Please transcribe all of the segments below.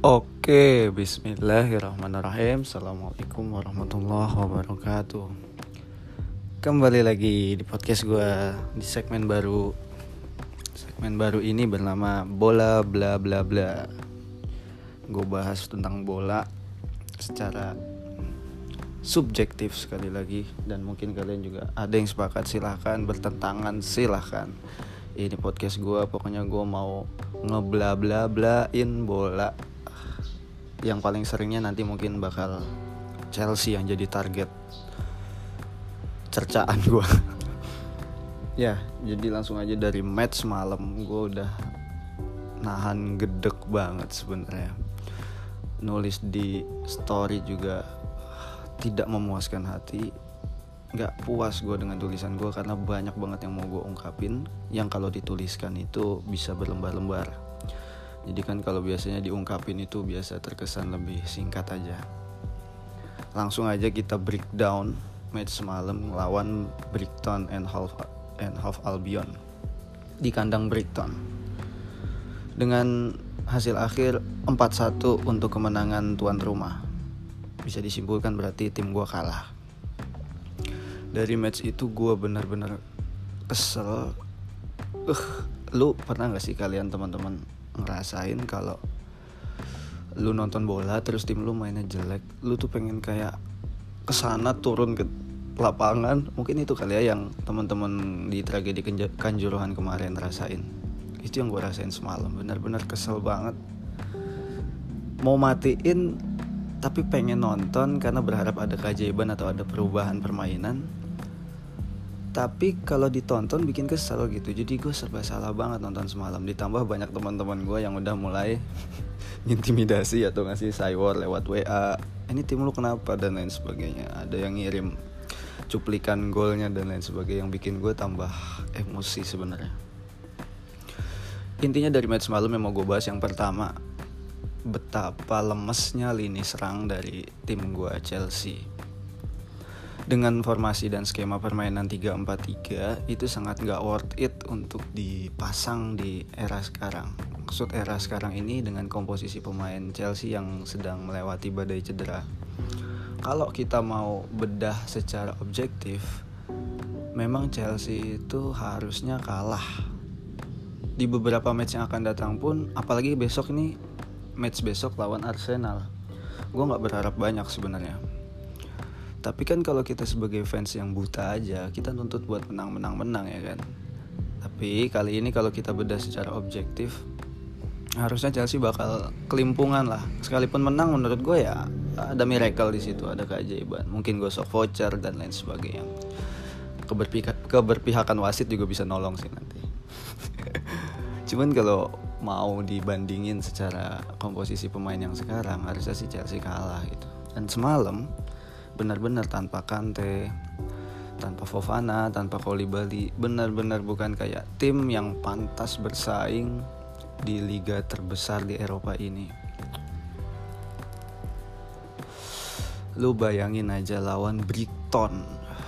Oke, bismillahirrahmanirrahim. Assalamualaikum warahmatullahi wabarakatuh. Kembali lagi di podcast gue Di segmen baru. Segmen baru ini bernama Bola bla bla bla. Gue bahas tentang bola Secara subjektif sekali lagi. Dan mungkin kalian juga ada yang sepakat silahkan Bertentangan silahkan. Ini podcast gue pokoknya gue mau ngebla bla blain bola yang paling seringnya nanti mungkin bakal Chelsea yang jadi target cercaan gue ya jadi langsung aja dari match malam gue udah nahan gedek banget sebenarnya. Nulis di story juga tidak memuaskan hati. Nggak puas gue dengan tulisan gue karena banyak banget yang mau gue ungkapin. Yang kalau dituliskan itu bisa berlembar-lembar jadi kan kalau biasanya diungkapin itu biasa terkesan lebih singkat aja. Langsung aja kita breakdown match semalam lawan Brighton and Half and Half Albion di kandang Brighton. Dengan hasil akhir 4-1 untuk kemenangan tuan rumah. Bisa disimpulkan berarti tim gue kalah. Dari match itu gue bener-bener kesel. Uh, lu pernah gak sih kalian teman-teman ngerasain kalau lu nonton bola terus tim lu mainnya jelek lu tuh pengen kayak ke sana turun ke lapangan. Mungkin itu kali ya yang teman-teman di tragedi kanjuruhan kemarin rasain. Itu yang gue rasain semalam. Benar-benar kesel banget. Mau matiin tapi pengen nonton karena berharap ada keajaiban atau ada perubahan permainan tapi kalau ditonton bikin kesel gitu. Jadi gue serba salah banget nonton semalam. Ditambah banyak teman-teman gue yang udah mulai intimidasi atau ngasih cywar lewat WA ini tim lu kenapa? Dan lain sebagainya. Ada yang ngirim cuplikan golnya dan lain sebagainya yang bikin gue tambah emosi sebenarnya. Intinya dari match malam yang mau gue bahas yang pertama betapa lemesnya lini serang dari tim gue Chelsea dengan formasi dan skema permainan 3-4-3 itu sangat gak worth it untuk dipasang di era sekarang. Maksud era sekarang ini dengan komposisi pemain Chelsea yang sedang melewati badai cedera. Kalau kita mau bedah secara objektif, memang Chelsea itu harusnya kalah. Di beberapa match yang akan datang pun, apalagi besok ini match besok lawan Arsenal. Gue gak berharap banyak sebenarnya tapi kan kalau kita sebagai fans yang buta aja kita nuntut buat menang-menang-menang ya kan? Tapi kali ini kalau kita bedah secara objektif harusnya Chelsea bakal kelimpungan lah. Sekalipun menang menurut gue ya ada miracle di situ ada keajaiban. Mungkin gue sok voucher dan lain sebagainya. Keberpihak, keberpihakan wasit juga bisa nolong sih nanti. Cuman kalau mau dibandingin secara komposisi pemain yang sekarang harusnya sih Chelsea kalah gitu. Dan semalam benar-benar tanpa Kante tanpa Fofana, tanpa Kolibali, benar-benar bukan kayak tim yang pantas bersaing di liga terbesar di Eropa ini. Lu bayangin aja lawan Brighton,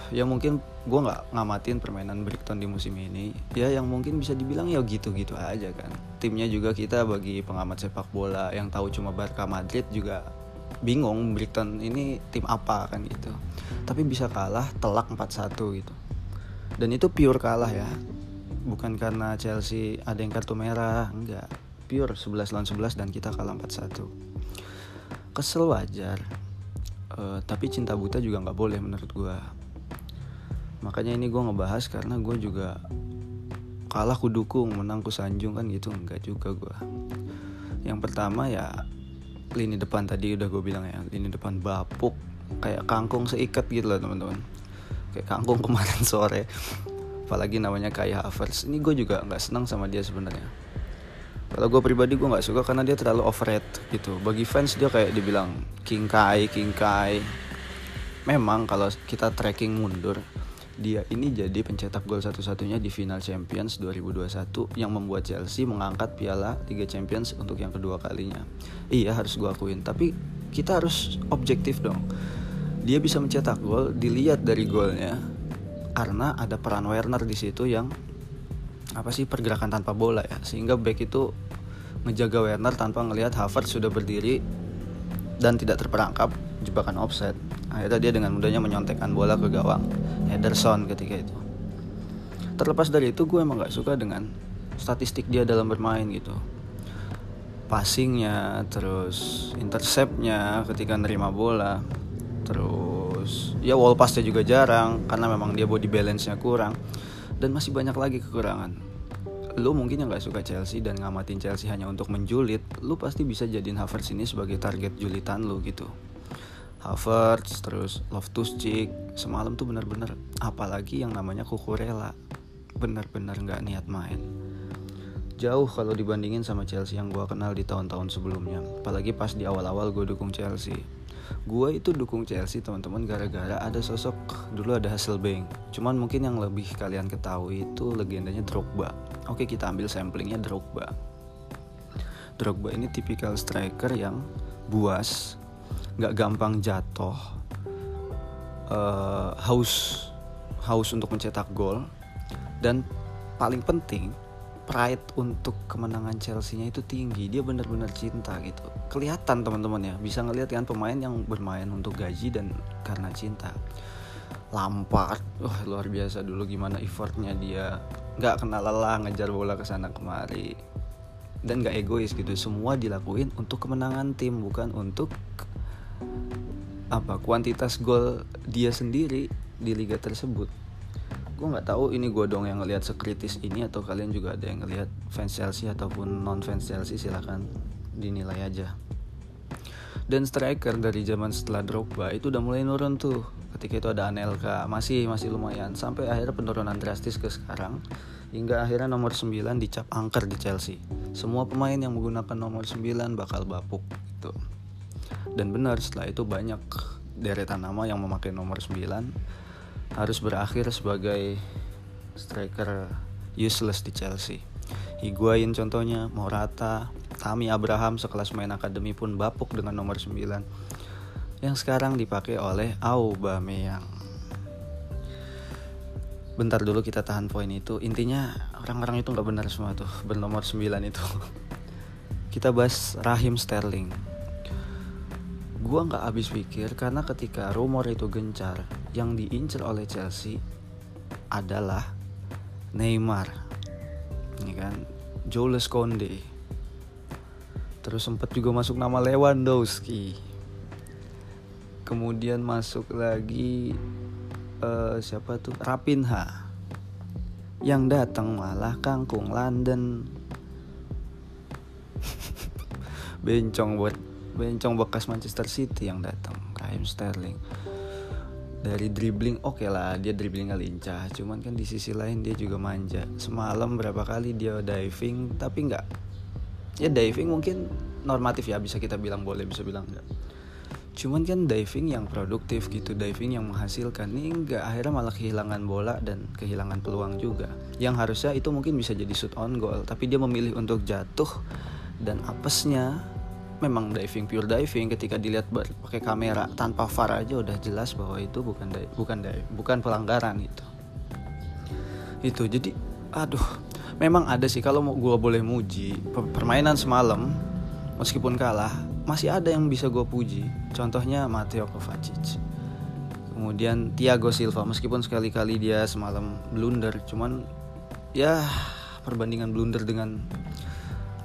ya mungkin gue nggak ngamatin permainan Brighton di musim ini, ya yang mungkin bisa dibilang ya gitu-gitu aja kan. Timnya juga kita bagi pengamat sepak bola yang tahu cuma Barca Madrid juga bingung Brighton ini tim apa kan gitu. Tapi bisa kalah telak 4-1 gitu. Dan itu pure kalah ya. Bukan karena Chelsea ada yang kartu merah enggak. Pure 11 lawan 11 dan kita kalah 4-1 kesel wajar. Uh, tapi cinta buta juga nggak boleh menurut gue makanya ini gue ngebahas karena gue juga kalah ku dukung menang ku sanjung kan gitu. Enggak juga gue yang pertama ya lini depan tadi udah gue bilang ya lini depan bapuk kayak kangkung seikat gitu loh teman-teman. Kayak kangkung kemarin sore. Apalagi namanya kayak Havertz. Ini gue juga nggak senang sama dia sebenarnya. Kalau gue pribadi gue nggak suka karena dia terlalu overrated gitu. Bagi fans dia kayak dibilang king kai king kai. Memang kalau kita tracking mundur dia ini jadi pencetak gol satu-satunya di final Champions 2021 yang membuat Chelsea mengangkat piala Liga Champions untuk yang kedua kalinya. Iya harus gue akuin, tapi kita harus objektif dong. Dia bisa mencetak gol dilihat dari golnya karena ada peran Werner di situ yang apa sih pergerakan tanpa bola ya sehingga back itu ngejaga Werner tanpa ngelihat Havertz sudah berdiri dan tidak terperangkap jebakan offset. Akhirnya dia dengan mudahnya menyontekkan bola ke gawang Ederson ketika itu. Terlepas dari itu gue emang gak suka dengan statistik dia dalam bermain gitu. Passingnya, terus interceptnya ketika nerima bola, terus ya wall passnya juga jarang karena memang dia body balance-nya kurang dan masih banyak lagi kekurangan lu mungkin yang gak suka Chelsea dan ngamatin Chelsea hanya untuk menjulit, lu pasti bisa jadiin Havertz ini sebagai target julitan lu gitu. Havertz, terus Loftus-Cheek, semalam tuh bener-bener apalagi yang namanya Kukurela. Bener-bener gak niat main. Jauh kalau dibandingin sama Chelsea yang gue kenal di tahun-tahun sebelumnya. Apalagi pas di awal-awal gue dukung Chelsea gue itu dukung Chelsea teman-teman gara-gara ada sosok dulu ada Hasselbank cuman mungkin yang lebih kalian ketahui itu legendanya Drogba oke kita ambil samplingnya Drogba Drogba ini tipikal striker yang buas nggak gampang jatuh uh, haus haus untuk mencetak gol dan paling penting pride untuk kemenangan Chelsea-nya itu tinggi. Dia benar-benar cinta gitu. Kelihatan teman-teman ya, bisa ngelihat kan pemain yang bermain untuk gaji dan karena cinta. Lampard, wah luar biasa dulu gimana effortnya dia. Nggak kenal lelah ngejar bola ke sana kemari. Dan nggak egois gitu. Semua dilakuin untuk kemenangan tim, bukan untuk apa kuantitas gol dia sendiri di liga tersebut. Gue nggak tahu ini gue dong yang ngelihat sekritis ini atau kalian juga ada yang ngelihat fans Chelsea ataupun non fans Chelsea silahkan dinilai aja. Dan striker dari zaman setelah Drogba itu udah mulai nurun tuh. Ketika itu ada Anelka masih masih lumayan. Sampai akhirnya penurunan drastis ke sekarang hingga akhirnya nomor 9 dicap angker di Chelsea. Semua pemain yang menggunakan nomor 9 bakal bapuk gitu dan benar setelah itu banyak deretan nama yang memakai nomor 9 harus berakhir sebagai striker useless di Chelsea. Higuain contohnya, Morata, Tami Abraham sekelas main akademi pun bapuk dengan nomor 9 yang sekarang dipakai oleh Aubameyang. Bentar dulu kita tahan poin itu. Intinya orang-orang itu nggak benar semua tuh bernomor 9 itu. Kita bahas Rahim Sterling gue nggak habis pikir karena ketika rumor itu gencar yang diincar oleh Chelsea adalah Neymar. Ini kan Jules Konde terus sempat juga masuk nama Lewandowski. Kemudian masuk lagi uh, siapa tuh? Rapinha. Yang datang malah kangkung London. Bencong buat bencong bekas Manchester City yang datang Raheem Sterling. Dari dribbling oke okay lah dia dribblingnya lincah. Cuman kan di sisi lain dia juga manja. Semalam berapa kali dia diving tapi nggak. Ya diving mungkin normatif ya bisa kita bilang boleh bisa bilang enggak cuman kan diving yang produktif gitu diving yang menghasilkan ini enggak akhirnya malah kehilangan bola dan kehilangan peluang juga. Yang harusnya itu mungkin bisa jadi shoot on goal tapi dia memilih untuk jatuh dan apesnya memang diving pure diving ketika dilihat pakai kamera tanpa VAR aja udah jelas bahwa itu bukan di, bukan di, bukan pelanggaran itu itu jadi aduh memang ada sih kalau mau gue boleh muji permainan semalam meskipun kalah masih ada yang bisa gue puji. Contohnya Mateo Kovacic. Kemudian Thiago Silva meskipun sekali-kali dia semalam blunder cuman ya perbandingan blunder dengan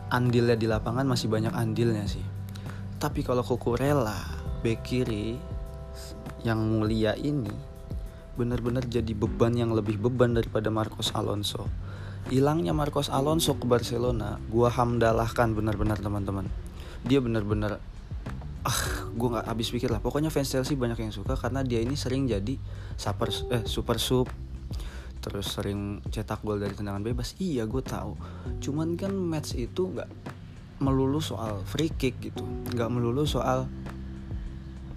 andilnya di lapangan masih banyak andilnya sih. Tapi kalau Kukurela, bek kiri yang mulia ini benar-benar jadi beban yang lebih beban daripada Marcos Alonso. Hilangnya Marcos Alonso ke Barcelona, gua hamdalahkan benar-benar teman-teman. Dia benar-benar ah, gue nggak habis pikir lah. Pokoknya fans Chelsea banyak yang suka karena dia ini sering jadi super eh super sub terus sering cetak gol dari tendangan bebas? Iya gue tahu. Cuman kan match itu nggak melulu soal free kick gitu. Nggak melulu soal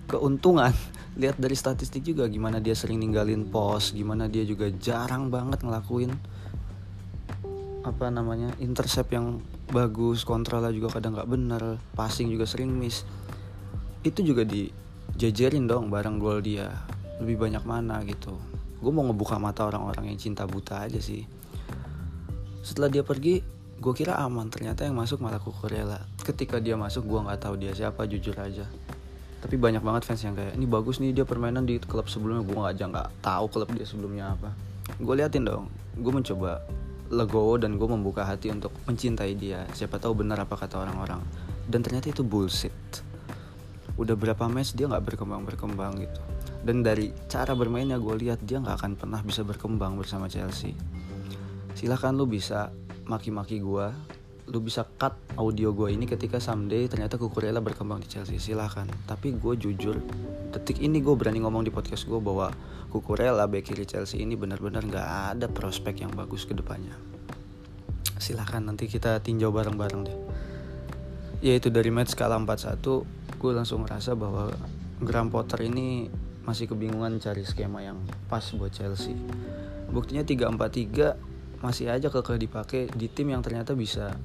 keuntungan. Lihat dari statistik juga gimana dia sering ninggalin pos gimana dia juga jarang banget ngelakuin apa namanya intercept yang bagus kontrolnya juga kadang nggak bener passing juga sering miss. Itu juga dijejerin dong barang gol dia. Lebih banyak mana gitu gue mau ngebuka mata orang-orang yang cinta buta aja sih. Setelah dia pergi gue kira aman ternyata yang masuk malah Kukurela ketika dia masuk gue nggak tahu dia siapa jujur aja. Tapi banyak banget fans yang kayak ini bagus nih dia permainan di klub sebelumnya. Gue aja nggak tahu klub dia sebelumnya apa. Gue liatin dong gue mencoba legowo dan gue membuka hati untuk mencintai dia. Siapa tahu benar apa kata orang-orang. Dan ternyata itu bullshit. Udah berapa match dia nggak berkembang berkembang gitu dan dari cara bermainnya gue lihat dia nggak akan pernah bisa berkembang bersama Chelsea. Silahkan lu bisa maki-maki gue lu bisa cut audio gue ini ketika someday ternyata Kukurela berkembang di Chelsea. Silahkan tapi gue jujur detik ini gue berani ngomong di podcast gue bahwa Kukurela bek kiri Chelsea ini benar-benar nggak ada prospek yang bagus ke depannya. Silahkan nanti kita tinjau bareng-bareng deh. Yaitu dari match skala 4-1 gue langsung ngerasa bahwa Graham Potter ini masih kebingungan cari skema yang pas buat Chelsea buktinya 3-4-3 masih aja kekeh dipakai di tim yang ternyata bisa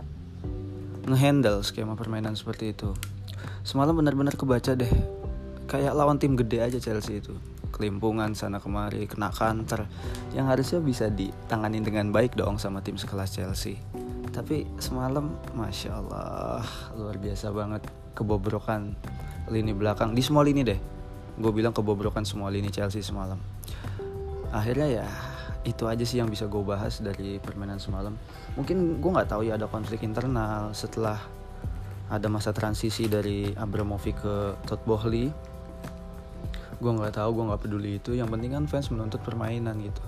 ngehandle skema permainan seperti itu. Semalam benar-benar kebaca deh. Kayak lawan tim gede aja Chelsea itu. Kelimpungan sana kemari, kena counter yang harusnya bisa ditangani dengan baik dong sama tim sekelas Chelsea. Tapi semalam, masya Allah, luar biasa banget kebobrokan lini belakang di semua lini deh. Gue bilang kebobrokan semua lini Chelsea semalam. Akhirnya ya itu aja sih yang bisa gue bahas dari permainan semalam. Mungkin gue nggak tahu ya ada konflik internal setelah ada masa transisi dari Abramovich ke Todd Boehly. Gue nggak tahu gue nggak peduli itu. Yang penting kan fans menuntut permainan gitu.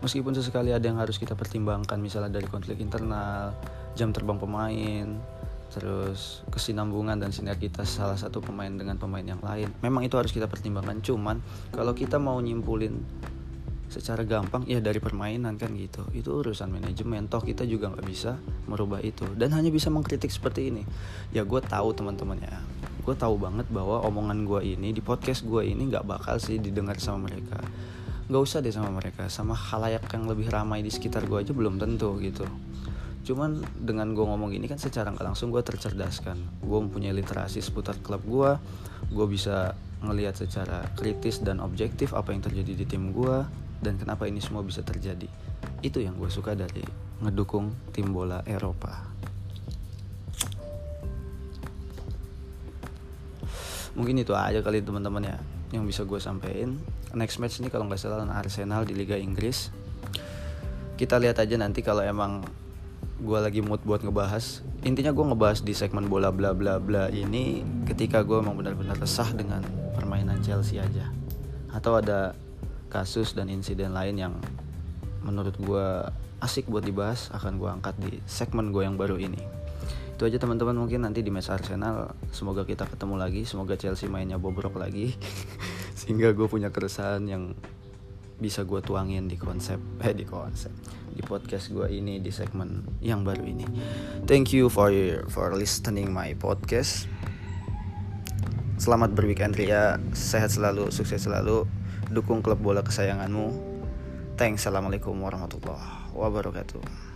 Meskipun sesekali ada yang harus kita pertimbangkan misalnya dari konflik internal jam terbang pemain terus kesinambungan dan sinergitas salah satu pemain dengan pemain yang lain. Memang itu harus kita pertimbangkan. Cuman kalau kita mau nyimpulin secara gampang ya dari permainan kan gitu. Itu urusan manajemen. Toh kita juga nggak bisa merubah itu. Dan hanya bisa mengkritik seperti ini. Ya gue tahu teman-temannya gue tahu banget bahwa omongan gue ini di podcast gue ini nggak bakal sih didengar sama mereka. Nggak usah deh sama mereka. Sama halayak yang lebih ramai di sekitar gue aja belum tentu gitu cuman dengan gue ngomong ini kan secara nggak langsung gue tercerdaskan. Gue mempunyai literasi seputar klub gue gue bisa ngelihat secara kritis dan objektif apa yang terjadi di tim gue dan kenapa ini semua bisa terjadi. Itu yang gue suka dari ngedukung tim bola Eropa. Mungkin itu aja kali teman-teman ya yang bisa gue sampaikan next match ini kalau nggak salah Arsenal di Liga Inggris. Kita lihat aja nanti kalau emang gue lagi mood buat ngebahas. Intinya gue ngebahas di segmen bola bla bla bla ini ketika gue emang benar-benar resah dengan permainan Chelsea aja. Atau ada kasus dan insiden lain yang menurut gue asik buat dibahas akan gue angkat di segmen gue yang baru ini. Itu aja teman-teman. Mungkin nanti di match Arsenal semoga kita ketemu lagi. Semoga Chelsea mainnya bobrok lagi. Sehingga gue punya keresahan yang bisa gue tuangin di konsep eh di konsep di podcast gue ini di segmen yang baru ini. Thank you for your, for listening my podcast. Selamat berweekend Ria. Sehat selalu sukses selalu. Dukung klub bola kesayanganmu. Thanks, assalamualaikum warahmatullahi wabarakatuh.